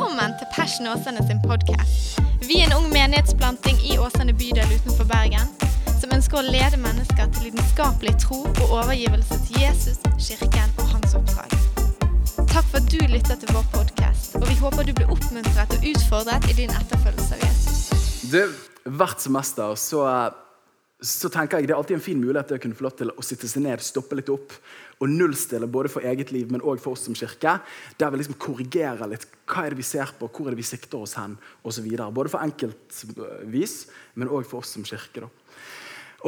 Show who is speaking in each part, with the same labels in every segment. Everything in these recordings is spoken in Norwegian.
Speaker 1: Velkommen til Passion Åsane sin podkast. Vi er en ung menighetsplanting i Åsane bydel utenfor Bergen som ønsker å lede mennesker til lidenskapelig tro og overgivelse til Jesus, kirken og hans oppdrag. Takk for at du lytter til vår podkast, og vi håper du blir oppmuntret og utfordret i din etterfølgelse av Jesus.
Speaker 2: Du, Hvert semester så, så tenker jeg det er alltid en fin mulighet til å kunne få lov til å sitte seg ned, stoppe litt opp og nullstille både for eget liv, men også for oss som kirke. Der vi liksom korrigerer litt. Hva er det vi ser på, hvor er det vi sikter oss hen, osv. Både for enkeltvis, men òg for oss som kirke. da.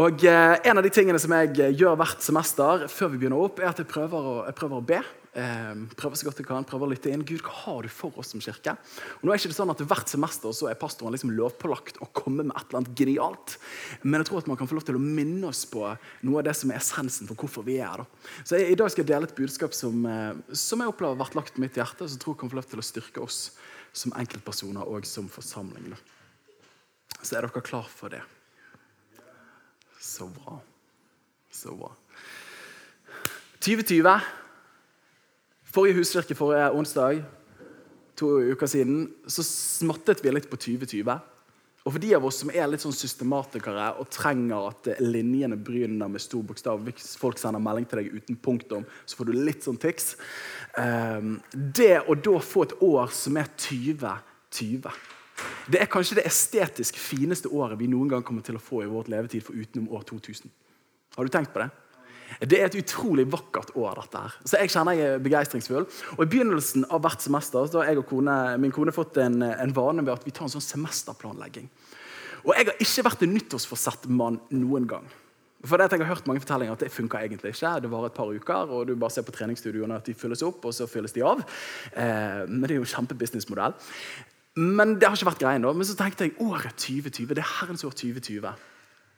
Speaker 2: Og eh, En av de tingene som jeg eh, gjør hvert semester, før vi begynner opp, er at jeg prøver å, jeg prøver å be. Eh, prøver så godt jeg kan, prøver å lytte inn. Gud, hva har du for oss som kirke? Og nå er det ikke sånn at Hvert semester så er pastoren liksom lovpålagt å komme med et eller annet genialt. Men jeg tror at man kan få lov til å minne oss på noe av det som er essensen for hvorfor vi er her. Så jeg, I dag skal jeg dele et budskap som, eh, som jeg opplever har vært lagt på mitt hjerte, som jeg tror kan få lov til å styrke oss som enkeltpersoner og som forsamling. Så er dere klar for det? Så bra. Så bra. 2020. Forrige husvirke forrige onsdag, to uker siden, så smattet vi litt på 2020. Og for de av oss som er litt sånn systematikere og trenger at linjene bryner med stor bokstav Hvis folk sender melding til deg uten punktum, så får du litt sånn tics. Ehm, det å da få et år som er 2020 Det er kanskje det estetisk fineste året vi noen gang kommer til å få i vårt levetid for utenom år 2000. Har du tenkt på det? Det er et utrolig vakkert år. dette her. Så jeg kjenner jeg er begeistringsfull. Og I begynnelsen av hvert semester så har jeg og kone, min kone fått en, en vane ved at vi tar en sånn semesterplanlegging. Og Jeg har ikke vært en nyttårsforsett mann noen gang. For det at Jeg har hørt mange fortellinger at det funker egentlig ikke. Det varer et par uker, og du bare ser på treningsstudioene at de fylles opp, og så fylles de av. Eh, men det er jo en kjempebusinessmodell. Men det har ikke vært greien da. Men så tenkte jeg året 2020, det er herrens år 2020.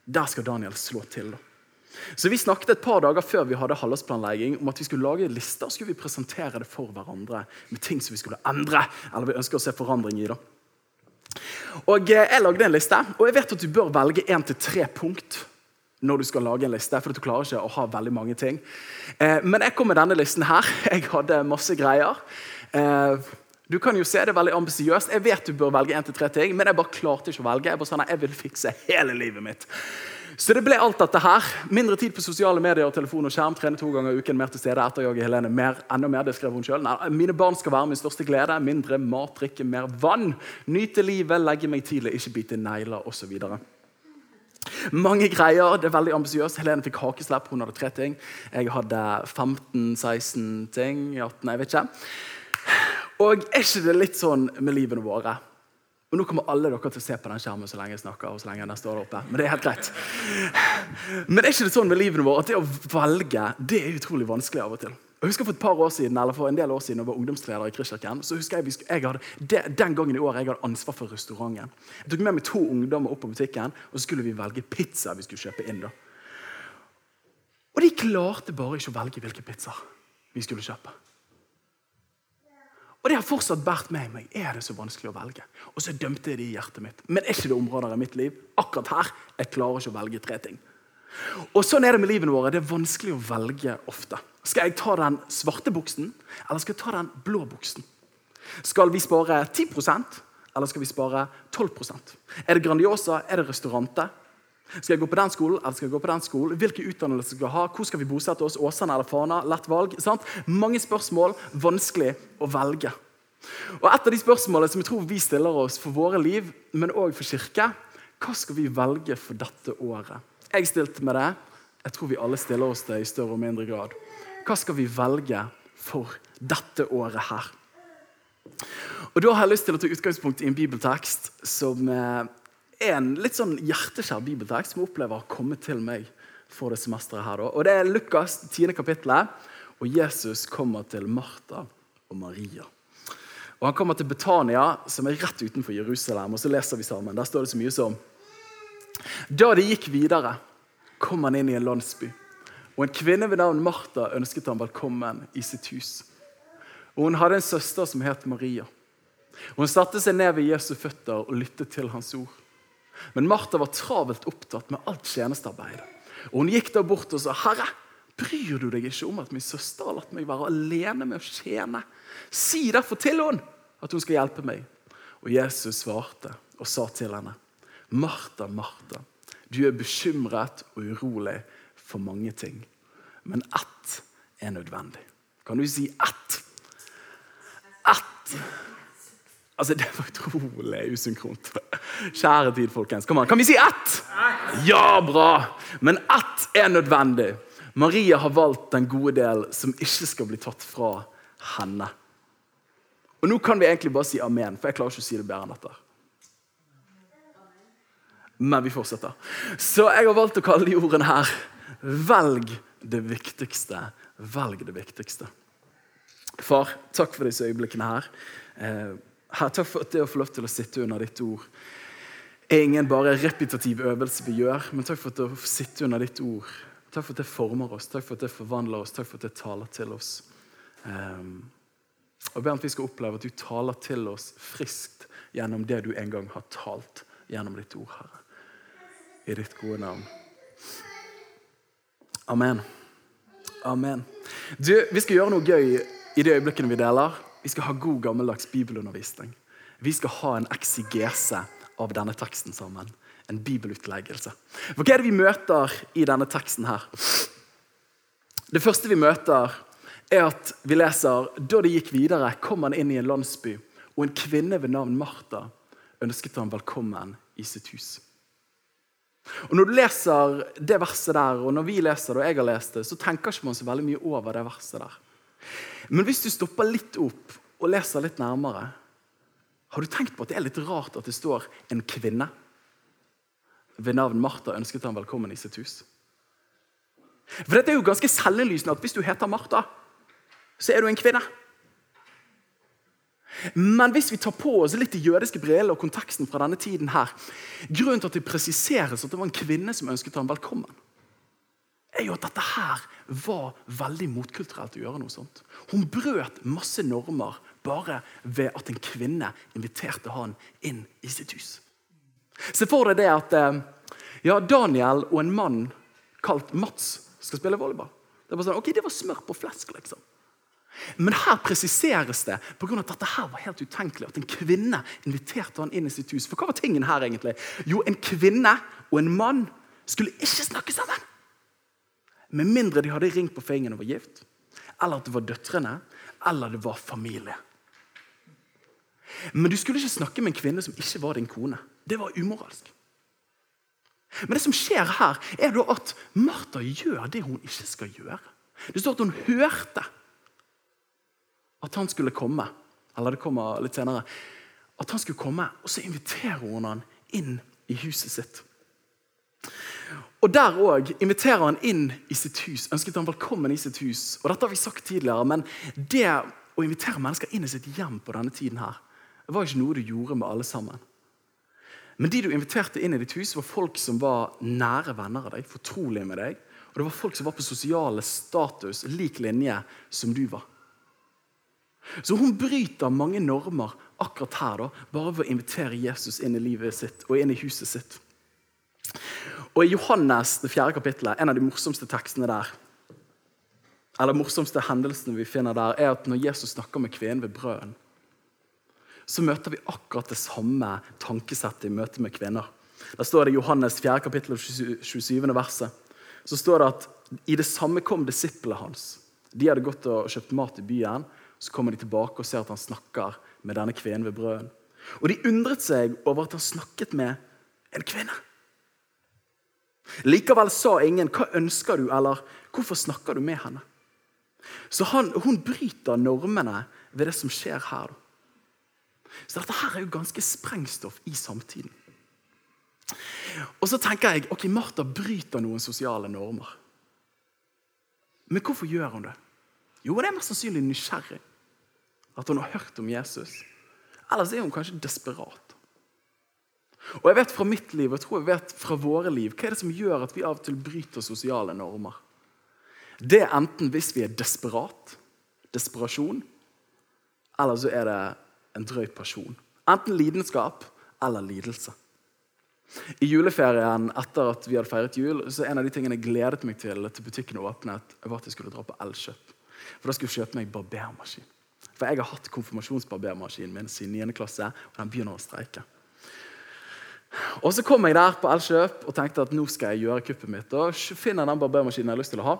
Speaker 2: Der skal Daniel slå til. da. Så Vi snakket et par dager før vi hadde halvårsplanlegging om at vi skulle lage lister og skulle vi presentere det for hverandre med ting som vi skulle endre. eller vi ønsker å se forandring i da. Og eh, Jeg lagde en liste, og jeg vet at du bør velge én til tre punkt når du skal lage en liste, for du klarer ikke å ha veldig mange ting. Eh, men jeg kom med denne listen her. Jeg hadde masse greier. Eh, du kan jo se Det veldig ambisiøst. Jeg vet du bør velge en til tre ting, men jeg bare klarte ikke å velge. Jeg bare sa, nei, jeg vil fikse hele livet mitt. Så det ble alt dette her. Mindre tid på sosiale medier, telefon og skjerm. Trene to ganger i uken, mer til stede, etterjage Helene. Mer, enda mer, det skrev hun selv. Mine barn skal være min største glede. Mindre mat, drikke mer vann. Nyte livet, legge meg tidlig, ikke bite negler osv. Mange greier. Det er veldig ambisiøst. Helene fikk hakeslepp. Hun hadde tre ting. Jeg hadde 15-16 ting. 18, jeg vet ikke. Og er ikke det litt sånn med livene våre? Og Nå kommer alle dere til å se på den skjermen så lenge jeg snakker. og så lenge den står oppe. Men det er helt greit. Men er ikke det sånn med livene våre at det å velge det er utrolig vanskelig av og til? Jeg husker For et par år siden, eller for en del år siden, jeg var ungdomsleder i Kristkirken. så husker jeg, jeg hadde, det, Den gangen i år jeg hadde ansvar for restauranten. Jeg tok med meg to ungdommer opp på butikken, og så skulle vi velge pizza vi skulle kjøpe inn. da. Og de klarte bare ikke å velge hvilke pizza vi skulle kjøpe. Og det har fortsatt båret med meg. Er det så vanskelig å velge? Og så dømte jeg det i hjertet mitt. Men er ikke det områder i mitt liv akkurat her jeg klarer ikke å velge tre ting? Og Sånn er det med livene våre. Det er vanskelig å velge ofte. Skal jeg ta den svarte buksen, eller skal jeg ta den blå buksen? Skal vi spare 10% eller skal vi spare 12% Er det Grandiosa? Er det restauranter? Skal jeg gå på den skolen eller skal jeg gå på den skolen? Hvilke utdannelser skal jeg ha? Hvor skal vi bosette oss? Åsane eller Fana? Lett valg. Sant? Mange spørsmål. Vanskelig å velge. Og Et av de spørsmålene som jeg tror vi stiller oss for våre liv, men òg for kirke, hva skal vi velge for dette året? Jeg stilte med det. Jeg tror vi alle stiller oss det i større og mindre grad. Hva skal vi velge for dette året her? Og Da har jeg lyst til å ta utgangspunkt i en bibeltekst som eh, en litt sånn hjerteskjær bibeltekst som jeg opplever har kommet til meg for det semesteret. her. Og Det er Lukas 10. kapittelet, og Jesus kommer til Martha og Maria. Og Han kommer til Betania, som er rett utenfor Jerusalem. og så leser vi sammen. Der står det så mye som Da de gikk videre, kom han inn i en landsby. Og En kvinne ved navn Martha ønsket ham velkommen i sitt hus. Og Hun hadde en søster som het Maria. Hun satte seg ned ved Jesu føtter og lyttet til hans ord. Men Martha var travelt opptatt med alt tjenestearbeidet. Og Hun gikk da bort og sa, 'Herre, bryr du deg ikke om at min søster har latt meg være alene med å tjene?' 'Si derfor til henne at hun skal hjelpe meg. Og Jesus svarte og sa til henne, Martha, Martha, du er bekymret og urolig for mange ting, men ett er nødvendig. Kan du si ett? Ett. Altså, Det var utrolig usynkront. Kjære tid, folkens. Kom an. Kan vi si ett? Ja, bra! Men ett er nødvendig. Maria har valgt den gode del som ikke skal bli tatt fra henne. Og Nå kan vi egentlig bare si amen, for jeg klarer ikke å si det bedre enn dette. Men vi fortsetter. Så jeg har valgt å kalle de ordene her Velg det viktigste. Velg det viktigste. Far, takk for disse øyeblikkene her. Eh, her takk for at det å få lov til å sitte under ditt ord er ingen bare repetitiv øvelse vi gjør, men takk for at det å sitte under ditt ord Takk for at det former oss, takk for at det forvandler oss, takk for at det taler til oss. Um, og ber at vi skal oppleve at du taler til oss friskt gjennom det du en gang har talt gjennom ditt ord, Herre. I ditt gode navn. Amen. Amen. Du, Vi skal gjøre noe gøy i de øyeblikkene vi deler. Vi skal ha god, gammeldags bibelundervisning. Vi skal ha en eksigese av denne teksten sammen en bibelutleggelse. For Hva er det vi møter i denne teksten? her? Det første vi møter, er at vi leser da de gikk videre, kom han inn i en landsby, og en kvinne ved navn Martha ønsket ham velkommen i sitt hus. Og Når du leser det verset der, og når vi leser det, og jeg har lest det, så tenker ikke man så veldig mye over det verset der. Men hvis du stopper litt opp og leser litt nærmere, har du tenkt på at det er litt rart at det står en kvinne? ved navn Martha ønsket han velkommen i sitt hus. For dette er jo ganske selvinnlysende at hvis du heter Martha, så er du en kvinne. Men hvis vi tar på oss litt de jødiske brillene og konteksten fra denne tiden her, Grunnen til at det presiseres at det var en kvinne som ønsket ham velkommen, er jo at dette her var veldig motkulturelt å gjøre noe sånt. Hun brøt masse normer bare ved at en kvinne inviterte han inn i sitt hus. Se for deg det at eh, ja, Daniel og en mann kalt Mats skal spille volleyball. Det var sånn, ok, det var smør på flesk, liksom. Men her presiseres det på grunn av at dette her var helt utenkelig. At en kvinne inviterte han inn i sitt hus. For hva var tingen her egentlig? Jo, en kvinne og en mann skulle ikke snakke sammen. Med mindre de hadde ring på fingeren og var gift, eller at det var døtrene, eller det var familie. Men du skulle ikke snakke med en kvinne som ikke var din kone. Det var umoralsk. Men det som skjer her, er at Martha gjør det hun ikke skal gjøre. Det står at hun hørte at han skulle komme. Eller det kommer litt senere. At han skulle komme, Og så inviterer hun han inn i huset sitt. Og Der òg inviterer han inn i sitt hus. Ønsket han velkommen i sitt hus. Og Dette har vi sagt tidligere, men det å invitere mennesker inn i sitt hjem på denne tiden her, det var ikke noe du gjorde med alle sammen. Men de du inviterte inn i ditt hus, var folk som var nære venner av deg, fortrolige med deg. Og det var folk som var på sosiale status, lik linje som du var. Så hun bryter mange normer akkurat her, da, bare ved å invitere Jesus inn i livet sitt og inn i huset sitt. Og I Johannes det fjerde kapittelet, en av de morsomste tekstene der, eller morsomste hendelsene vi finner der, er at når Jesus snakker med kvinnen ved brøden, så møter vi akkurat det samme tankesettet i møte med kvinner. Der står det i Johannes 4. kapittel 27. verset. Så står det at i det samme kom disiplene hans. De hadde gått og kjøpt mat i byen. Så kommer de tilbake og ser at han snakker med denne kvinnen ved brøden. Og de undret seg over at han snakket med en kvinne. Likevel sa ingen 'Hva ønsker du?' eller 'Hvorfor snakker du med henne?' Så han, Hun bryter normene ved det som skjer her. Så dette her er jo ganske sprengstoff i samtiden. Og så tenker jeg ok, Martha bryter noen sosiale normer. Men hvorfor gjør hun det? Jo, hun er mest sannsynlig nysgjerrig. At hun har hørt om Jesus. Ellers er hun kanskje desperat. Og jeg vet fra mitt liv og jeg tror jeg vet fra våre liv, hva er det som gjør at vi av og til bryter sosiale normer? Det er enten hvis vi er desperat, desperasjon, eller så er det en drøy person. Enten lidenskap eller lidelse. I juleferien etter at vi hadde feiret jul, så en av de tingene jeg gledet meg til til butikken åpnet, var at jeg skulle dra på Elkjøp. For da skulle jeg kjøpe meg barbermaskin. For jeg har hatt konfirmasjonsbarbermaskinen min siden 9. klasse, og den begynner å streike. Og Så kom jeg der på Elkjøp og tenkte at nå skal jeg gjøre kuppet mitt. og finner den barbermaskinen jeg har lyst til å ha.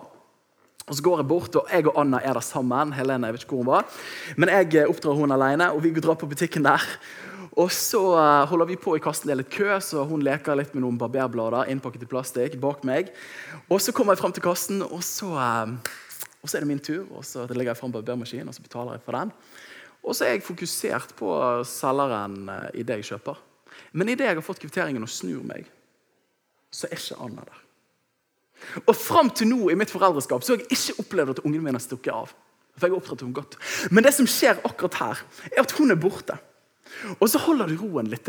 Speaker 2: Og Så går jeg bort, og jeg og Anna er der sammen. Helene, jeg vet ikke hvor hun var. Men jeg eh, oppdrar hun alene, og vi drar på butikken der. Og Så eh, holder vi på i kassen, det er litt kø, så hun leker litt med noen barberblader innpakket i plastikk bak meg. Og Så kommer jeg fram til kassen, og så, eh, og så er det min tur. og Så legger jeg fram barbermaskinen og så betaler jeg for den. Og så er jeg fokusert på selgeren i det jeg kjøper. Men idet jeg har fått kvitteringen og snur meg, så er ikke Anna der. Og Fram til nå i mitt foreldreskap så har jeg ikke opplevd at ungen min har stukket av. For jeg har oppdratt henne godt. Men det som skjer akkurat her, er at hun er borte. Og så holder du roen litt.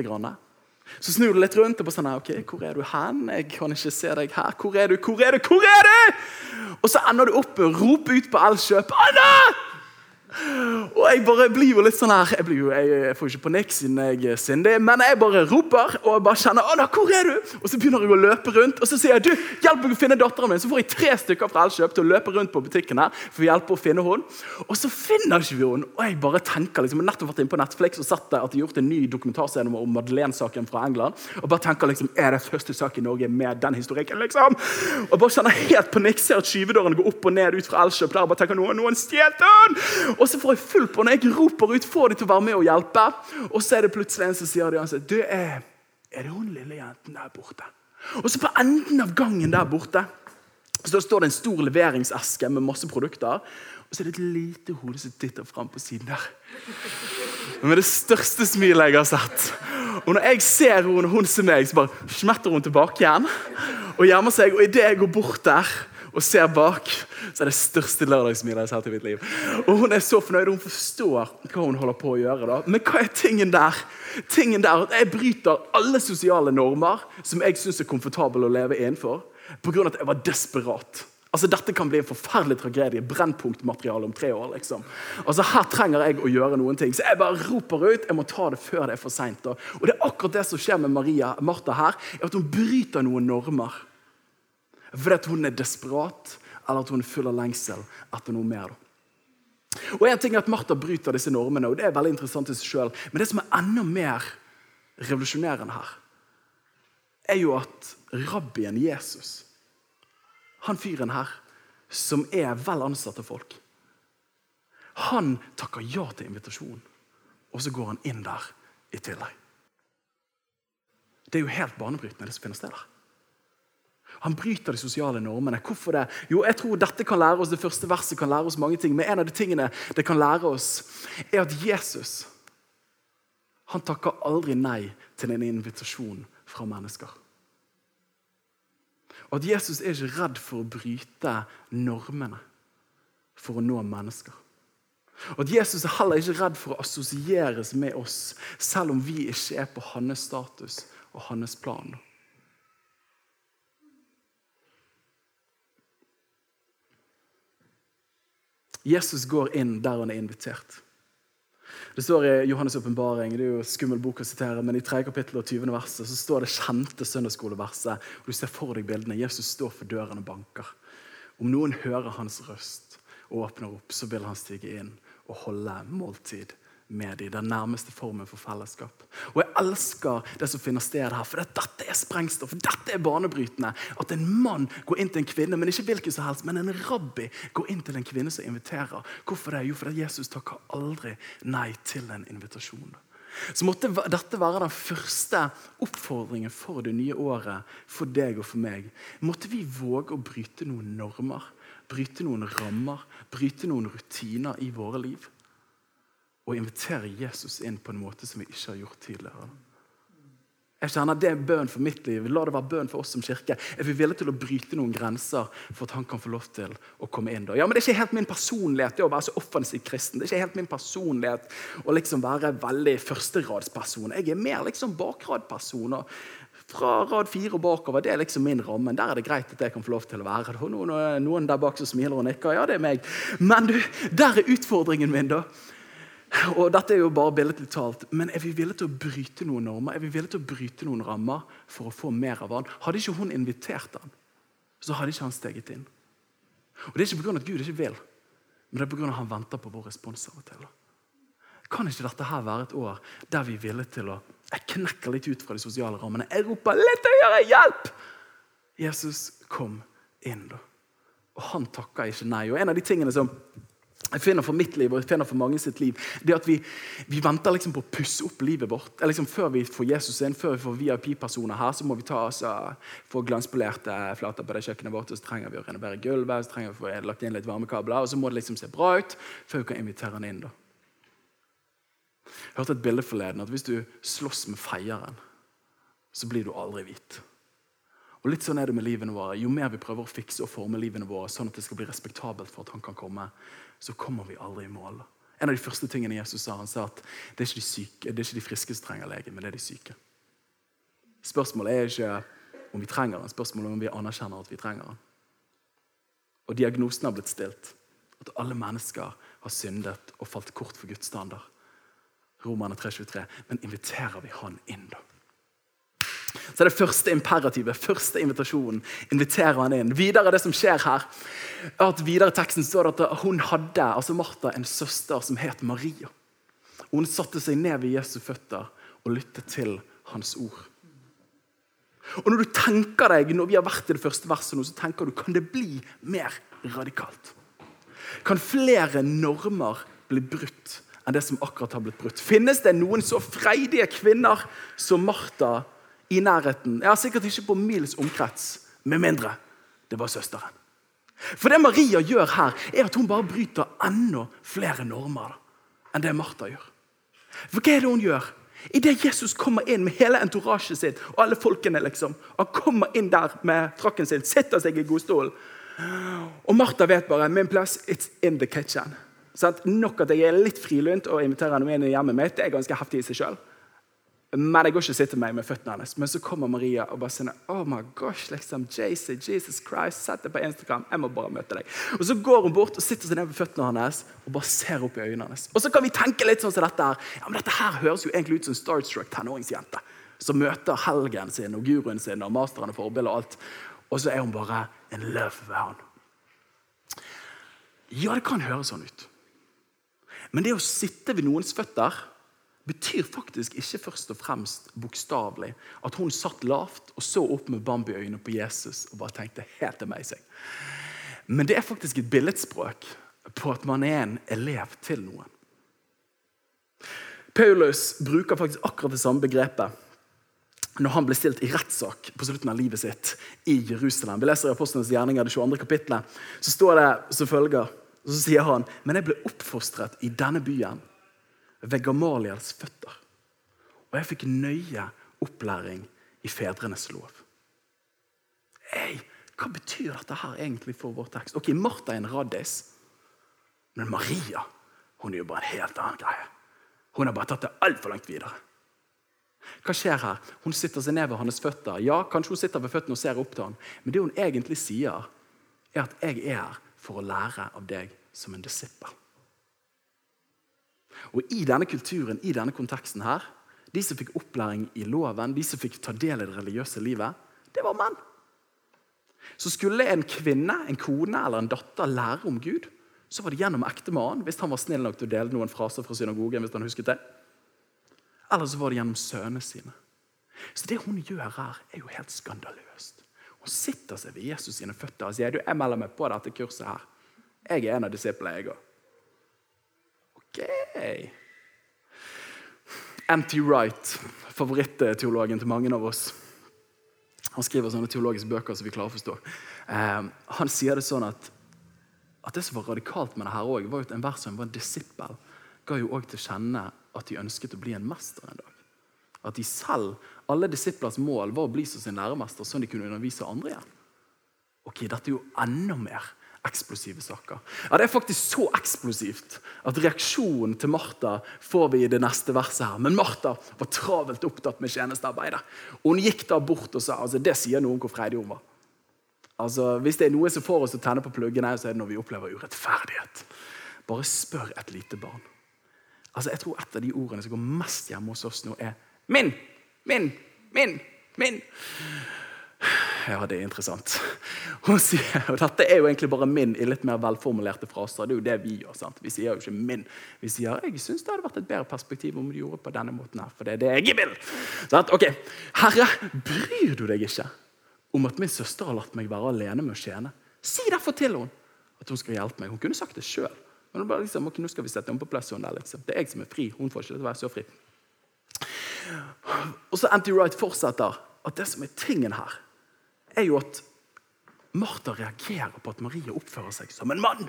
Speaker 2: Så snur du litt rundt og bare sånn, ok, hvor er du hen? Jeg kan ikke se deg her. Hvor er du? Hvor er du? Hvor er du? Og så ender du opp med å rope ut på Elkjøp. Anna! Og jeg bare blir jo litt sånn her Jeg, jo, jeg, får ikke panikk siden jeg er sindig, men jeg bare roper og jeg bare kjenner Anna, hvor er du? Og så begynner jeg å løpe rundt, og så sier jeg du, hjelp meg å finne datteren min. Så får jeg tre stykker fra Elkjøp til å løpe rundt på butikken her for å hjelpe å finne henne. Og så finner ikke vi henne. Og jeg bare tenker liksom, jeg har nettopp vært inne på Netflix og sett at de har gjort en ny dokumentarserie om Madeleine-saken fra England. Og bare tenker liksom, er det første sak i Norge med den historikken, liksom? Og bare kjenner helt panikk, ser at skyvedøren går opp og ned ut fra Elkjøp der, og bare tenker noen, noen så får jeg full på når jeg roper ut, får de til å være med og hjelpe. Og så er det plutselig en som sier det, du er, er det hun lille jenten der borte? Og så på enden av gangen der borte så står det en stor leveringseske med masse produkter. Og så er det et lite hode som titter fram på siden der. Med det største smilet jeg har sett. Og når jeg ser henne, og hun ser meg, så bare smetter hun tilbake igjen. Og gjemmer seg, og idet jeg går bort der og ser bak, så er det største lørdagssmilet jeg har sett i mitt liv. Og Hun er så fornøyd, hun forstår hva hun holder på å gjøre. da. Men hva er tingen der? Tingen der at Jeg bryter alle sosiale normer som jeg syns er komfortabel å leve innenfor, pga. at jeg var desperat. Altså, Dette kan bli en forferdelig tragedie. Brennpunktmateriale om tre år. liksom. Altså, Her trenger jeg å gjøre noen ting. Så jeg bare roper ut. Jeg må ta det før det er for seint. Og det er akkurat det som skjer med Maria Martha her. er at Hun bryter noen normer. Fordi hun er desperat, eller at hun er av lengsel etter noe mer. Og en ting er at Martha bryter disse normene, og det er veldig interessant i seg selv. Men det som er enda mer revolusjonerende her, er jo at rabbien Jesus, han fyren her, som er vel ansatt av folk, han takker ja til invitasjonen, og så går han inn der i tillegg. Det er jo helt banebrytende, det som finner sted der. Han bryter de sosiale normene. Hvorfor det? Jo, jeg tror dette kan lære oss, Det første verset kan lære oss mange ting. Men en av de tingene det kan lære oss, er at Jesus han takker aldri nei til en invitasjon fra mennesker. Og at Jesus er ikke redd for å bryte normene for å nå mennesker. Og at Jesus er heller ikke redd for å assosieres med oss, selv om vi ikke er på hans status og hans plan. Jesus går inn der han er invitert. Det står i Johannes' åpenbaring, det er jo skummel bok å sitere, men i 3. kapittel og 20. verset så står det kjente søndagsskoleverset. og Du ser for deg bildene. Jesus står for døren og banker. Om noen hører hans røst og åpner opp, så vil han stige inn og holde måltid med dem. Den nærmeste formen for fellesskap. Og Jeg elsker det som finner sted her, for dette er sprengstoff. Dette er banebrytende. At en mann går inn til en kvinne, men ikke hvilken som helst, men en rabbi går inn til en kvinne som inviterer. Hvorfor det? Jo, fordi Jesus takker aldri nei til en invitasjon. Så måtte dette være den første oppfordringen for det nye året for deg og for meg. Måtte vi våge å bryte noen normer, bryte noen rammer, bryte noen rutiner i våre liv og invitere Jesus inn på en måte som vi ikke har gjort tidligere. Jeg kjenner Det er bønn for mitt liv. La det være bønn for oss som kirke. Er vi villige til å bryte noen grenser for at han kan få lov til å komme inn? da? Ja, men Det er ikke helt min personlighet det å være så offensiv kristen. Det er ikke helt min personlighet å liksom være veldig førsteradsperson. Jeg er mer liksom bakradperson. Fra rad fire og bakover det er liksom min ramme. Der er det greit at jeg kan få lov til å være. Noen, noen der bak som smiler og nikker. Ja, det er meg. Men du, der er utfordringen min. da. Og dette er jo bare billedlig talt, Men er vi villige til å bryte noen normer Er vi villige til å bryte noen rammer for å få mer av han? Hadde ikke hun invitert han, så hadde ikke han steget inn. Og Det er ikke pga. at Gud ikke vil, men det er pga. at han venter på vår respons av og til. Kan ikke dette her være et år der vi er villige til å Jeg knekker litt ut fra de sosiale rammene. Jeg roper 'litt høyere! Hjelp!' Jesus, kom inn, da. Og han takka ikke nei. Og en av de tingene som jeg finner for mitt liv og jeg finner for mange sitt liv, det at vi, vi venter liksom på å pusse opp livet vårt. Liksom før vi får Jesus inn, før vi får VIP-personer her, så må vi ta oss og få glanspolerte flater på det kjøkkenet vårt. og Så trenger vi å renovere gulvet, så trenger vi å få lagt inn litt varmekabler. Og så må det liksom se bra ut før vi kan invitere han inn. da. Jeg hørte et bilde forleden at hvis du slåss med feieren, så blir du aldri hvit. Og litt sånn er det med livene våre. Jo mer vi prøver å fikse og forme livene våre sånn at det skal bli respektabelt for at han kan komme, så kommer vi aldri i mål. En av de første tingene Jesus sa, han sa at det er ikke de, syke, er ikke de friske som trenger lege, men det er de syke. Spørsmålet er ikke om vi trenger den, spørsmålet er om vi anerkjenner at vi trenger den. Og diagnosen har blitt stilt. At alle mennesker har syndet og falt kort for Guds standard. Romerne 3,23. Men inviterer vi han inn, da? Så det første imperativet, første invitasjonen, inviterer han inn. Videre det som skjer her, er at videre teksten står det at hun hadde, altså Martha, en søster som het Maria. Hun satte seg ned ved Jesu føtter og lyttet til hans ord. Og når du tenker deg, når vi har vært i det første verset nå, så tenker du, kan det bli mer radikalt? Kan flere normer bli brutt enn det som akkurat har blitt brutt? Finnes det noen så freidige kvinner som Martha i nærheten? Ja, Sikkert ikke på mils omkrets, med mindre det var søsteren. For det Maria gjør her, er at hun bare bryter enda flere normer enn det Martha gjør. For hva er det hun gjør? Idet Jesus kommer inn med hele entorasjet sitt, og alle folkene liksom, han kommer inn der med frakken sin, setter seg i godstolen Og Martha vet bare min plass it's in the kitchen. Sånn, nok at jeg er litt frilynt og inviterer henne inn i hjemmet mitt, det er ganske heftig i seg sjøl. Men jeg går ikke og sitter meg med føttene hennes. Men så kommer Maria og bare sier oh my gosh, liksom, JC, Jesus Christ, sett deg på Instagram. jeg må bare møte deg. Og Så går hun bort og sitter seg ned ved føttene hans og bare ser opp i øynene hennes. Og så kan vi tenke litt sånn som dette her. Ja, men dette her høres jo egentlig ut som Starstruck tenåringsjente som møter helgen sin og guruen sin og masteren og forbildet og alt. Og så er hun bare in love med han. Ja, det kan høres sånn ut. Men det å sitte ved noens føtter betyr faktisk ikke først og fremst bokstavelig at hun satt lavt og så opp med Bambi-øyne på Jesus og bare tenkte helt amazing. Men det er faktisk et billedspråk på at man er en elev til noen. Paulus bruker faktisk akkurat det samme begrepet når han ble stilt i rettssak på slutten av livet sitt i Jerusalem. Vi leser i Apostlenes gjerninger, det 22. kapittelet. Så står det som følger, så sier han, men jeg ble oppfostret i denne byen ved Gamaliels føtter. Og jeg fikk nøye opplæring i fedrenes lov. Hey, hva betyr dette her egentlig for vår tekst? Ok, Martha er en raddis, men Maria hun er jo bare en helt annen greie. Hun har bare tatt det altfor langt videre. Hva skjer her? Hun sitter seg ned ved hans føtter. Ja, Kanskje hun sitter ved føttene og ser opp til ham, men det hun egentlig sier, er at jeg er her for å lære av deg som en disippel. Og I denne kulturen, i denne konteksten her, de som fikk opplæring i loven, de som fikk ta del i det religiøse livet, det var menn. Så skulle en kvinne, en kone eller en datter lære om Gud, så var det gjennom ektemannen, hvis han var snill nok til å dele noen fraser fra synagogen. hvis han husket det. Eller så var det gjennom sønnene sine. Så det hun gjør her, er jo helt skandaløst. Hun sitter seg ved Jesus sine føtter og sier du, jeg melder meg på dette kurset. her. Jeg er en av disiplene, jeg òg. Ok. Empty Wright, favoritteologen til mange av oss. Han skriver sånne teologiske bøker som vi klarer å forstå. Eh, han sier det sånn at, at det som var radikalt med det her også, var at enhver som var en disippel, ga jo også til kjenne at de ønsket å bli en mester en dag. At de selv, alle disiplers mål var å bli som sin læremester, sånn de kunne undervise andre igjen. Ok, Dette er jo enda mer eksplosive saker. Ja, Det er faktisk så eksplosivt at reaksjonen til Martha får vi i det neste verset. her. Men Martha var travelt opptatt med tjenestearbeidet. Hun gikk da bort og sa altså det sier noe om hvor freidig hun var. Altså, Hvis det er noe som får oss å tenne på pluggene, så er det når vi opplever urettferdighet. Bare spør et lite barn. Altså, Jeg tror et av de ordene som går mest hjemme hos oss nå, er min, min, min, min. Ja, det er interessant. Hun sier, og Dette er jo egentlig bare min i litt mer velformulerte fraser. Det er jo det Vi gjør. sant? Vi sier jo ikke 'min'. Vi sier 'jeg syns det hadde vært et bedre perspektiv om du gjorde på denne måten'. her, For det er det jeg vil. Sant? Ok, Herre, bryr du deg ikke om at min søster har latt meg være alene med å tjene? Si derfor til henne at hun skal hjelpe meg. Hun kunne sagt det sjøl. Men bare liksom, ok, nå skal vi sette henne på plass. Hun der, liksom. Det er jeg som er fri. Hun får ikke lov til å være så fri. Og så Anti Wright fortsetter at det som er tingen her, er jo at Martha reagerer på at Maria oppfører seg som en mann.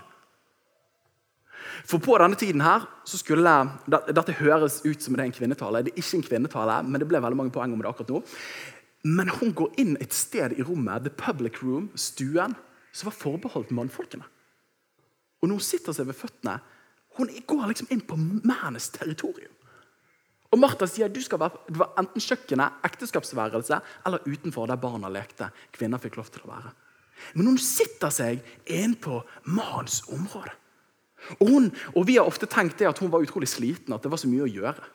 Speaker 2: For på denne tiden her, så skulle, Dette høres ut som det er en kvinnetale. Det er ikke en kvinnetale, men det ble veldig mange poeng om det akkurat nå. Men hun går inn et sted i rommet, the public room, stuen, som var forbeholdt mannfolkene. Og når hun sitter seg ved føttene, hun går liksom inn på mennes territorium. Og Martha sier du skal være, det var enten kjøkkenet, ekteskapsværelse eller utenfor der barna lekte. Kvinner fikk lov til å være. Men hun sitter seg inn på mannens område. Og, hun, og Vi har ofte tenkt det at hun var utrolig sliten, at det var så mye å gjøre.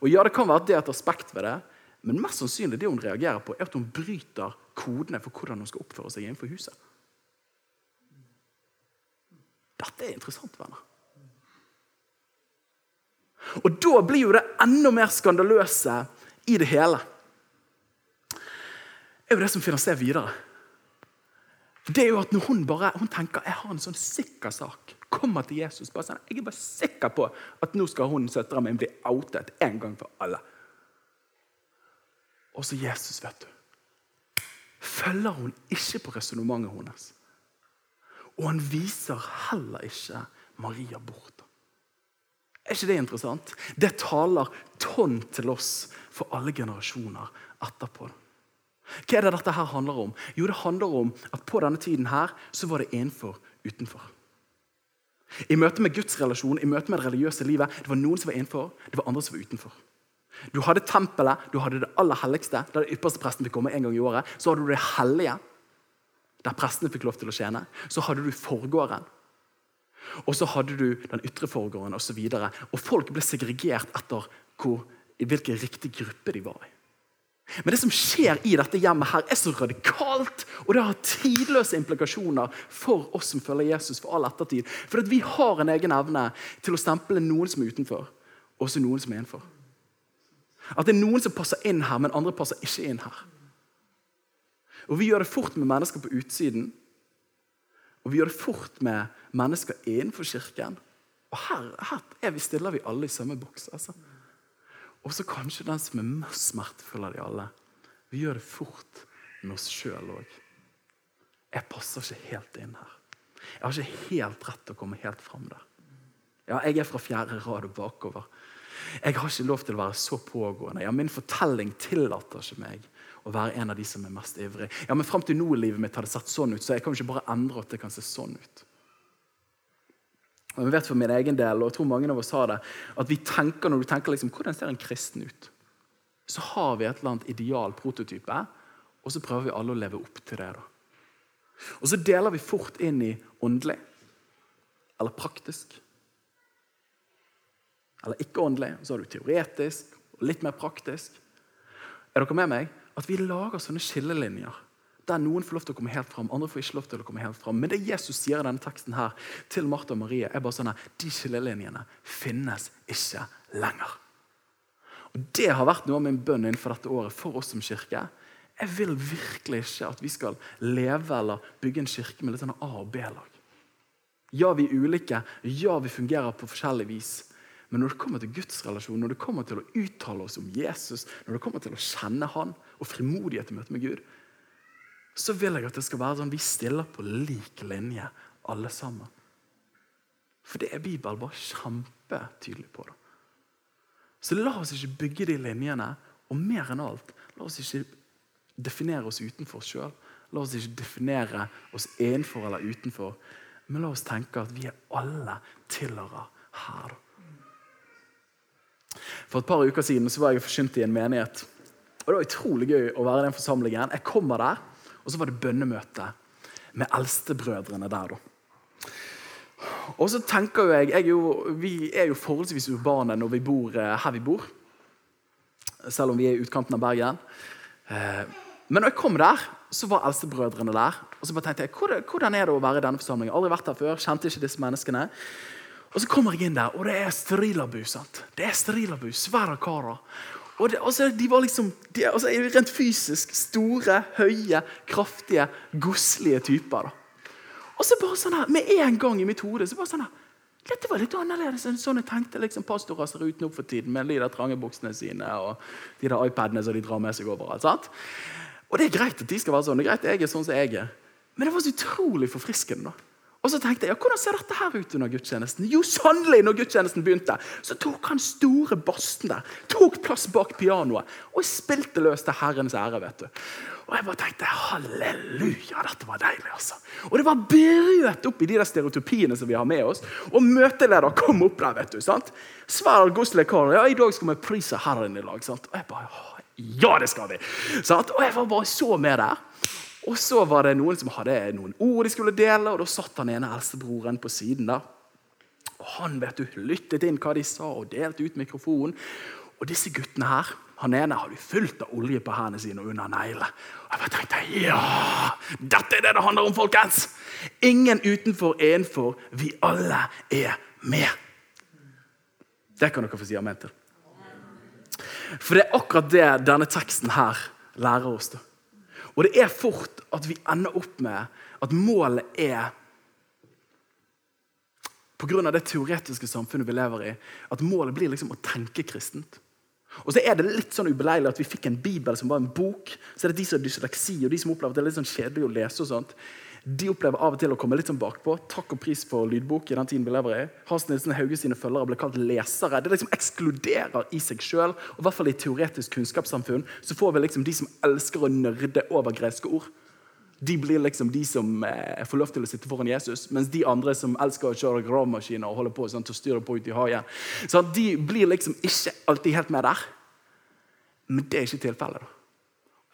Speaker 2: Og ja, Det kan være at det er et aspekt ved det, men mest sannsynlig det hun reagerer på, er at hun bryter kodene for hvordan hun skal oppføre seg innenfor huset. Dette er interessant, venner. Og da blir jo det enda mer skandaløse i det hele. Det er jo det som finner sted videre. Det er jo at når Hun bare, hun tenker jeg har en sånn sikker sak, kommer til Jesus bare sånn, Jeg er bare sikker på at nå skal hun søstera mi bli outet en gang for alle. Og så Jesus, vet du. Følger hun ikke på resonnementet hennes. Og han viser heller ikke Maria bort. Er ikke det interessant? Det taler tonn til oss for alle generasjoner etterpå. Hva er det dette her handler om? Jo, Det handler om at på denne tiden her så var det innenfor utenfor. I møte med Guds relasjon, i møte med det religiøse livet, det var noen som var innenfor, det var andre som var utenfor. Du hadde tempelet, du hadde det aller helligste, der det ypperste presten fikk komme en gang i året. Så hadde du det hellige, der prestene fikk lov til å tjene. Så hadde du forgården, og så hadde du den ytre forgården osv. Og, og folk ble segregert etter hvor, i hvilken riktig gruppe de var i. Men det som skjer i dette hjemmet, her er så radikalt, og det har tidløse implikasjoner for oss som følger Jesus for all ettertid. For vi har en egen evne til å stemple noen som er utenfor, og også noen som er innenfor. At det er noen som passer inn her, men andre passer ikke inn her. Og Vi gjør det fort med mennesker på utsiden, og vi gjør det fort med mennesker innenfor kirken. Og her, her vi, stiller vi alle i samme boks. Altså. Og så kanskje den som er mest smertefull av de alle. Vi gjør det fort med oss sjøl òg. Jeg passer ikke helt inn her. Jeg har ikke helt rett til å komme helt fram der. Ja, Jeg er fra fjerde rad og bakover. Jeg har ikke lov til å være så pågående. Ja, Min fortelling tillater ikke meg å være en av de som er mest ivrig. Ja, men Fram til nå i livet mitt har det sett sånn ut, så jeg kan jo ikke bare endre at det kan se sånn ut. Og jeg vet for min egen del, og jeg tror mange av oss har det, at vi tenker når du tenker liksom, hvordan ser en kristen ut, så har vi et eller annet ideal prototype, og så prøver vi alle å leve opp til det. da. Og så deler vi fort inn i åndelig eller praktisk. Eller ikke åndelig. Så har du teoretisk og litt mer praktisk. Er dere med meg? At vi lager sånne skillelinjer der noen får lov til å komme helt fram, andre får ikke lov til å komme helt fram. Men det Jesus sier i denne teksten her til Martha og Marie, er bare sånn at de skillelinjene finnes ikke lenger. Og Det har vært noe av min bønn innenfor dette året for oss som kirke. Jeg vil virkelig ikke at vi skal leve eller bygge en kirke med litt sånn A- og B-lag. Ja, vi er ulike. Ja, vi fungerer på forskjellig vis. Men når det kommer til Guds relasjon, når det kommer til å uttale oss om Jesus, når det kommer til å kjenne Han og frimodighet i møte med Gud, så vil jeg at det skal være sånn vi stiller på lik linje, alle sammen. For det er Bibelen bare kjempetydelig på. det. Så la oss ikke bygge de linjene, og mer enn alt, la oss ikke definere oss utenfor oss sjøl. La oss ikke definere oss innenfor eller utenfor, men la oss tenke at vi er alle tilhører her. For et par uker siden så var jeg forsynt i en menighet. Og Det var utrolig gøy å være i den forsamlingen. Jeg kommer der, og så var det bønnemøte med eldstebrødrene der. da. Og så tenker jeg, jeg er jo, Vi er jo forholdsvis urbane når vi bor eh, her vi bor. Selv om vi er i utkanten av Bergen. Eh, Men når jeg kom der, så var eldstebrødrene der. Og så bare tenkte jeg, hvordan, er det å være i denne forsamlingen? Aldri vært her før, kjente ikke disse menneskene. Og så kommer jeg inn der, og det er sterilabu. sant? Det er sterilabu, Svære karer. Og det, altså, de var liksom, de, altså, Rent fysisk store, høye, kraftige, godslige typer. da. Og så bare sånn her, Med en gang i mitt hode så bare sånn her, dette var litt annerledes enn sånn jeg tenkte liksom pastorer ser ut nå for tiden med de der trange buksene sine og de der iPadene som de drar med seg overalt. sant? Og det er greit at de skal være sånn. det er greit at jeg er sånn som jeg er. Men det var så utrolig forfriskende. da. Og så tenkte jeg, ja, Hvordan ser dette her ut under gudstjenesten? Jo, sannelig, når gudstjenesten begynte, så tok han store bassen der, tok plass bak pianoet og spilte løs til Herrens ære. vet du. Og jeg bare tenkte halleluja, dette var deilig. altså. Og det var brøt opp i de der stereotypiene som vi har med oss. Og møteleder kom opp der. vet du, sant? Svær godslekar. Ja, i dag skal vi prise Herren i lag. sant? Og jeg bare, ja, det skal vi! Sant? Og jeg var bare så med der. Og så var det noen som hadde noen ord de skulle dele, og da satt han ene eldstebroren på siden. da. Og Han vet du, lyttet inn hva de sa, og delte ut mikrofonen. Og disse guttene her, han ene hadde fullt av olje på hendene sine og under neglene. Jeg tenkte ja, dette er det det handler om, folkens! Ingen utenfor, innenfor. Vi alle er med. Det kan dere få si amen til. For det er akkurat det denne teksten her lærer oss. da. Og det er fort at vi ender opp med at målet er Pga. det teoretiske samfunnet vi lever i, at målet blir liksom å tenke kristent. Og så er det litt sånn ubeleilig at vi fikk en bibel som var en bok. Så er det de som har dysleksi og de som opplever at det er litt sånn kjedelig å lese. og sånt de opplever av og til å komme litt sånn bakpå. Takk og pris for lydbok. i den tiden vi lever i. Hans Nilsen Hauge sine følgere ble kalt lesere. Det liksom ekskluderer i seg sjøl. I hvert fall i teoretisk kunnskapssamfunn så får vi liksom de som elsker å nerde over greske ord. De blir liksom de som eh, får lov til å sitte foran Jesus, mens de andre som elsker å kjøre gravemaskiner og holde på sånn, til å styre på ut i haien, så de blir liksom ikke alltid helt med der. Men det er ikke tilfellet. da.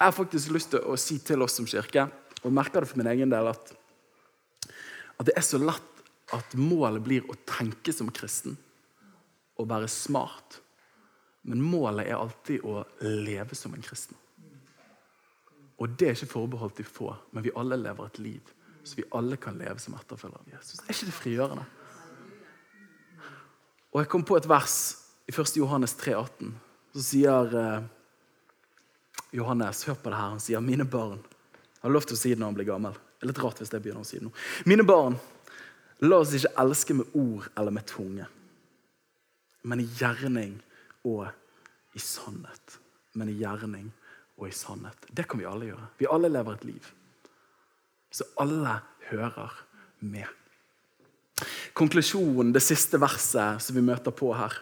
Speaker 2: Jeg har faktisk lyst til å si til oss som kirke og merker det for min egen del at, at det er så lett at målet blir å tenke som kristen og være smart. Men målet er alltid å leve som en kristen. Og det er ikke forbeholdt de få, men vi alle lever et liv så vi alle kan leve som etterfølgere av Jesus. Er ikke det frigjørende? Og Jeg kom på et vers i 1. Johannes 3, 18. Så sier eh, Johannes, hør på det her, han sier, 'Mine barn' har lov til å si det når han blir gammel. Det er litt rart hvis jeg begynner å si det nå. Mine barn, la oss ikke elske med ord eller med tunge, men i gjerning og i sannhet. Men i gjerning og i sannhet. Det kan vi alle gjøre. Vi alle lever et liv. Så alle hører med. Konklusjonen, det siste verset som vi møter på her.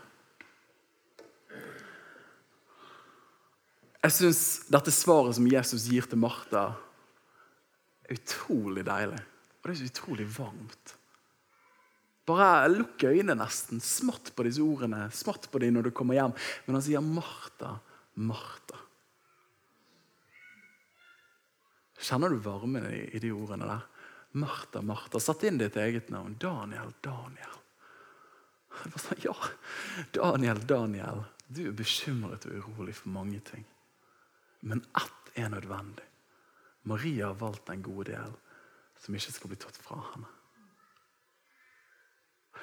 Speaker 2: Jeg syns dette svaret som Jesus gir til Martha, utrolig deilig. Og det er så utrolig varmt. Bare lukk øynene nesten. Smatt på disse ordene. Smatt på dem når du kommer hjem. Men han sier 'Martha, Martha'. Kjenner du varmen i, de ordene der? Martha, Martha. Satt inn ditt eget navn. Daniel, Daniel. Sånn, ja, Daniel, Daniel. Du er bekymret og urolig for mange ting. Men ett er nødvendig. Maria har valgt en god del som ikke skal bli tatt fra henne.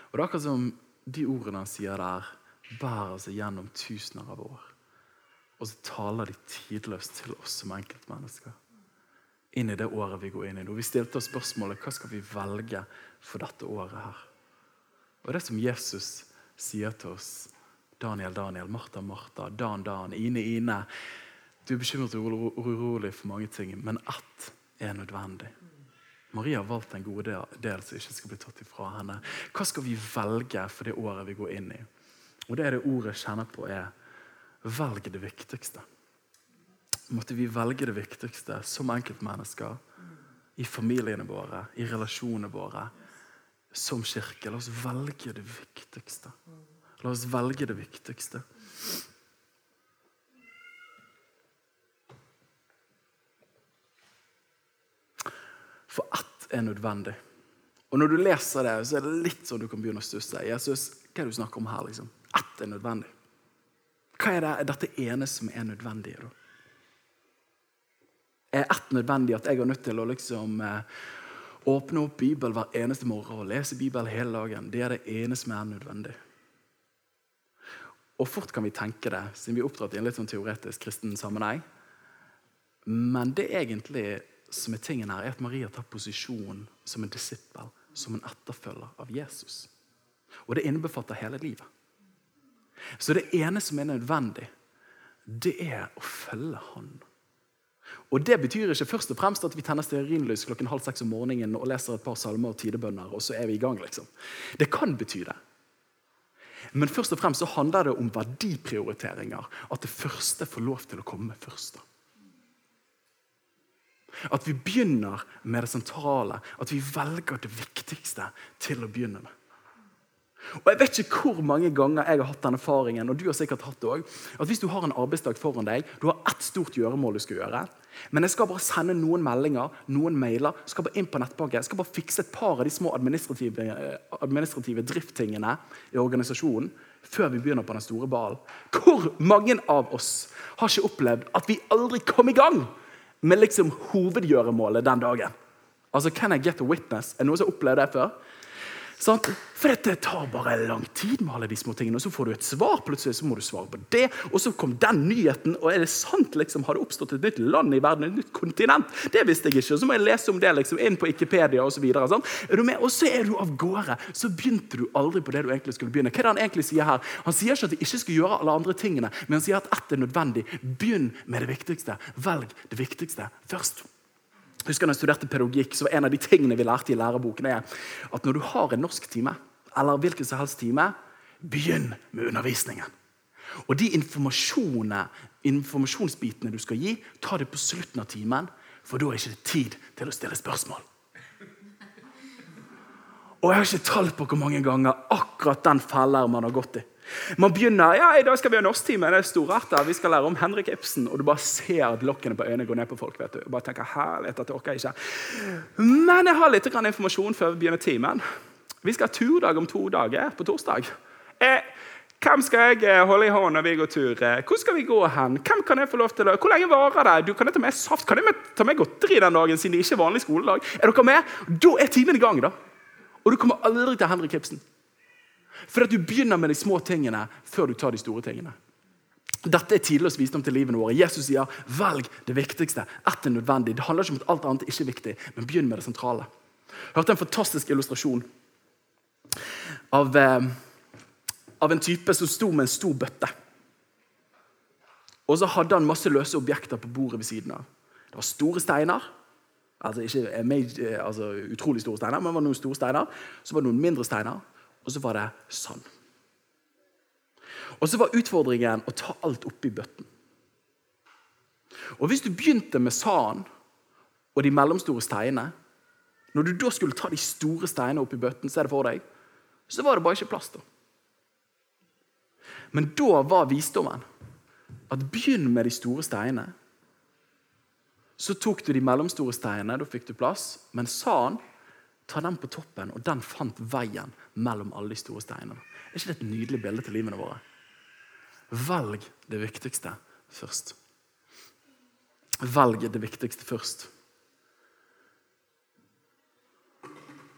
Speaker 2: Og Det er akkurat som de ordene han sier der, bærer seg gjennom tusener av år. Og så taler de tidløst til oss som enkeltmennesker. Inn i det året vi går inn i nå. Vi stilte oss spørsmålet hva skal vi velge for dette året her. Og det som Jesus sier til oss, Daniel, Daniel, Martha, Martha, Dan, Dan, Ine, Ine du er bekymret og urolig for mange ting, men ett er nødvendig. Maria har valgt en god del som ikke skal bli tatt ifra henne. Hva skal vi velge for det året vi går inn i? Og Det er det ordet jeg kjenner på, er velg det viktigste. Måtte vi velge det viktigste som enkeltmennesker, i familiene våre, i relasjonene våre, som kirke. La oss velge det viktigste. La oss velge det viktigste. For ett er nødvendig. Og Når du leser det, så er det litt sånn du kan begynne å stusse. Jesus, hva er det du snakker om her? liksom? Ett er nødvendig. Hva er, det, er dette ene som er nødvendig? da? er ett nødvendig at jeg er nødt til å liksom eh, åpne opp Bibelen hver eneste morgen og lese Bibelen hele dagen. Det er det ene som er nødvendig. Og fort kan vi tenke det, siden vi er oppdratt i en litt sånn teoretisk kristen sammenheng. Men det er egentlig som er tingen her, er at Maria tar posisjon som en disippel, som en etterfølger av Jesus. Og det innbefatter hele livet. Så det ene som er nødvendig, det er å følge Han. Og Det betyr ikke først og fremst at vi tenner stearinlys klokken halv seks om morgenen og leser et par salmer og tidebønner, og så er vi i gang. liksom. Det kan bety det. Men først og fremst så handler det om verdiprioriteringer. At det første får lov til å komme først. At vi begynner med det sentrale. At vi velger det viktigste til å begynne med. Og Jeg vet ikke hvor mange ganger jeg har hatt den erfaringen, og du har sikkert hatt det også, at hvis du har en arbeidsdag foran deg, du har ett stort gjøremål du skal gjøre, men jeg skal bare sende noen meldinger, noen mailer, skal bare inn på nettbanken, skal bare fikse et par av de små administrative, administrative drifttingene i organisasjonen før vi begynner på den store ballen. Hvor mange av oss har ikke opplevd at vi aldri kom i gang med liksom hovedgjøremålet den dagen? Altså, Can I get a witness? Er det noen som har opplevd det før? Sant? For dette tar bare lang tid med alle de små tingene. Og så får du et svar, plutselig så må du svare på det. Og så kom den nyheten. Og er det sant? liksom, Har det oppstått et nytt land i verden? Et nytt kontinent? Det visste jeg ikke. Og så må jeg lese om det liksom, inn på Wikipedia osv. Og, og så er du av gårde. Så begynte du aldri på det du egentlig skulle begynne. Hva er det Han egentlig sier her? Han sier ikke at du ikke skal gjøre alle andre tingene, men han sier at ett er nødvendig. Begynn med det viktigste. Velg det viktigste først. Husker når jeg studerte pedagogikk, så En av de tingene vi lærte i læreboken, er at når du har en norsktime, eller hvilken som helst time, begynn med undervisningen. Og de informasjonsbitene du skal gi, ta det på slutten av timen, for da er det ikke tid til å stille spørsmål. Og jeg har ikke tall på hvor mange ganger akkurat den feller man har gått i. Man begynner ja, i dag skal vi ha norsktime. Det er storarter. Vi skal lære om Henrik Ibsen. Og du bare ser at lokkene på øynene går ned på folk. vet du. Og bare tenker, herlighet jeg orker ikke. Men jeg har litt informasjon før vi begynner timen. Vi skal ha turdag om to dager, på torsdag. Eh, hvem skal jeg eh, holde i hånden når vi går tur? Eh, hvor skal vi gå hen? Hvem kan jeg få lov til å... Hvor lenge varer det? Du, kan jeg ta med saft? Kan jeg ta med godteri den dagen, siden det ikke er vanlig skoledag? Er dere med? Da er timen i gang. da. Og du kommer aldri til Henrik Ibsen. For at du begynner med de små tingene før du tar de store tingene. Dette er tidløs visdom til livene våre. Jesus sier velg det viktigste. Ett er nødvendig. Det handler ikke om at alt annet ikke er viktig, men begynn med det sentrale. Jeg hørte en fantastisk illustrasjon av, eh, av en type som sto med en stor bøtte. Og så hadde han masse løse objekter på bordet ved siden av. Det var store steiner. Altså ikke eh, altså, utrolig store steiner, men det var noen store steiner. Så var det noen mindre steiner og så var det sand. Og så var utfordringen å ta alt oppi bøtten. Og Hvis du begynte med sand og de mellomstore steinene Når du da skulle ta de store steinene oppi bøtten, så er det for deg, så var det bare ikke plass da. Men da var visdommen at begynn med de store steinene. Så tok du de mellomstore steinene, da fikk du plass. Men sand Ta den på toppen, og den fant veien mellom alle de store steinene. Er ikke det et nydelig bilde til livene våre? Velg det viktigste først. Velg det viktigste først.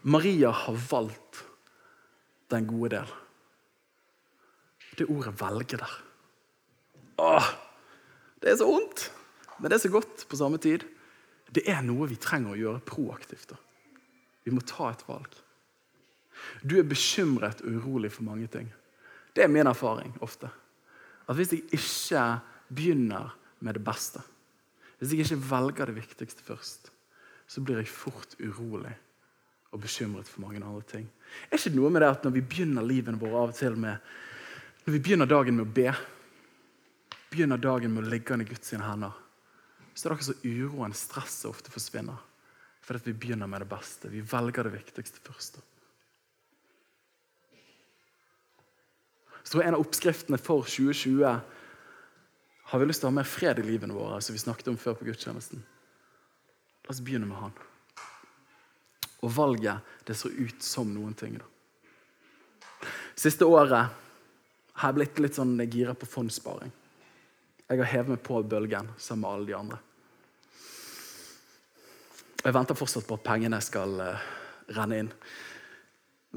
Speaker 2: Maria har valgt den gode del. Det ordet 'velge' der. Åh, det er så vondt, men det er så godt på samme tid. Det er noe vi trenger å gjøre proaktivt. da. Vi må ta et valg. Du er bekymret og urolig for mange ting. Det er min erfaring ofte. At Hvis jeg ikke begynner med det beste, hvis jeg ikke velger det viktigste først, så blir jeg fort urolig og bekymret for mange andre ting. Er ikke noe med det at Når vi begynner livet vårt av og til med Når vi begynner dagen med å be, begynner dagen med å ligge i Guds hender, så er det akkurat så uroen, stresset, ofte forsvinner. For at vi begynner med det beste. Vi velger det viktigste først. Så En av oppskriftene for 2020 har vi lyst til å ha mer fred i livene våre, som vi snakket om før på gudstjenesten. La oss begynne med han. Og valget det ser ut som noen ting. da. Siste året har jeg blitt litt sånn gira på fondssparing. Jeg har hevet meg på bølgen sammen med alle de andre. Jeg venter fortsatt på at pengene skal uh, renne inn.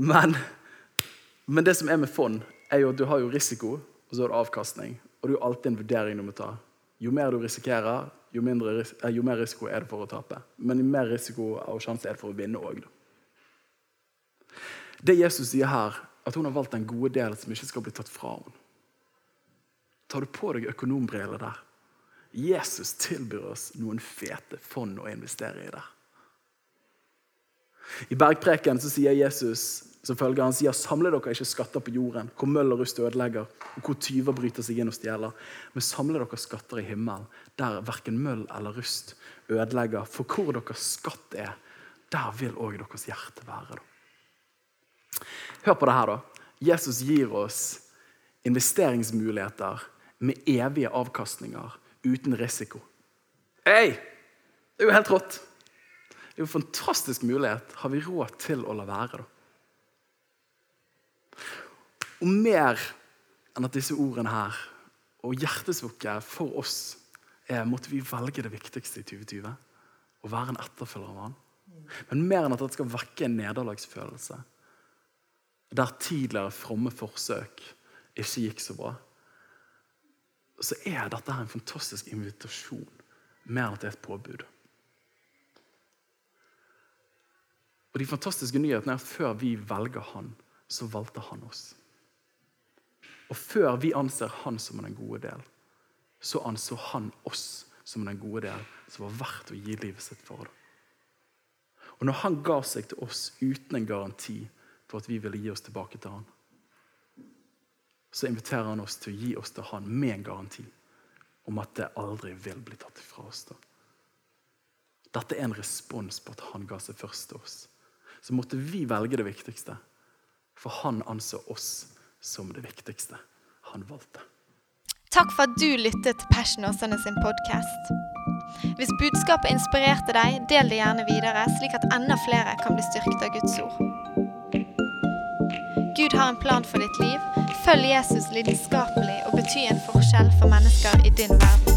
Speaker 2: Men, men, det som er med fond, er jo at du har jo risiko, og så har du avkastning. Og det er jo alltid en vurdering du må ta. Jo mer du risikerer, jo, mindre, eh, jo mer risiko er det for å tape. Men jo mer risiko og sjanse er det for å vinne òg. Det Jesus sier her, at hun har valgt den gode delen som ikke skal bli tatt fra henne. Tar du på deg økonombriller der? Jesus tilbyr oss noen fete fond å investere i der. I bergpreken så sier Jesus som følger, han sier, Samle dere ikke skatter på jorden, hvor møll og rust ødelegger, og hvor tyver bryter seg inn og stjeler. Men samle dere skatter i himmelen, der verken møll eller rust ødelegger. For hvor deres skatt er, der vil òg deres hjerte være. Hør på det her, da. Jesus gir oss investeringsmuligheter med evige avkastninger uten risiko. Hey! Det er jo helt rått. Det er jo en fantastisk mulighet. Har vi råd til å la være, da? Og mer enn at disse ordene her og hjertesukket for oss er måtte vi velge det viktigste i 2020. Å være en etterfølger av han. Men mer enn at det skal vekke en nederlagsfølelse. Der tidligere fromme forsøk ikke gikk så bra. Så er dette en fantastisk invitasjon mer enn at det er et påbud. Og De fantastiske nyhetene er at før vi velger han, så valgte han oss. Og før vi anser han som den gode del, så anså han oss som den gode del som var verdt å gi livet sitt for. det. Og når han ga seg til oss uten en garanti for at vi ville gi oss tilbake til han, så inviterer han oss til å gi oss til han med en garanti om at det aldri vil bli tatt fra oss. da. Dette er en respons på at han ga seg først til oss. Så måtte vi velge det viktigste, for han anså oss som det viktigste han valgte.
Speaker 1: Takk for at du lyttet til Passion Åsane sin podkast. Hvis budskapet inspirerte deg, del det gjerne videre, slik at enda flere kan bli styrket av Guds ord. Gud har en plan for ditt liv. Følg Jesus lidenskapelig og bety en forskjell for mennesker i din verden.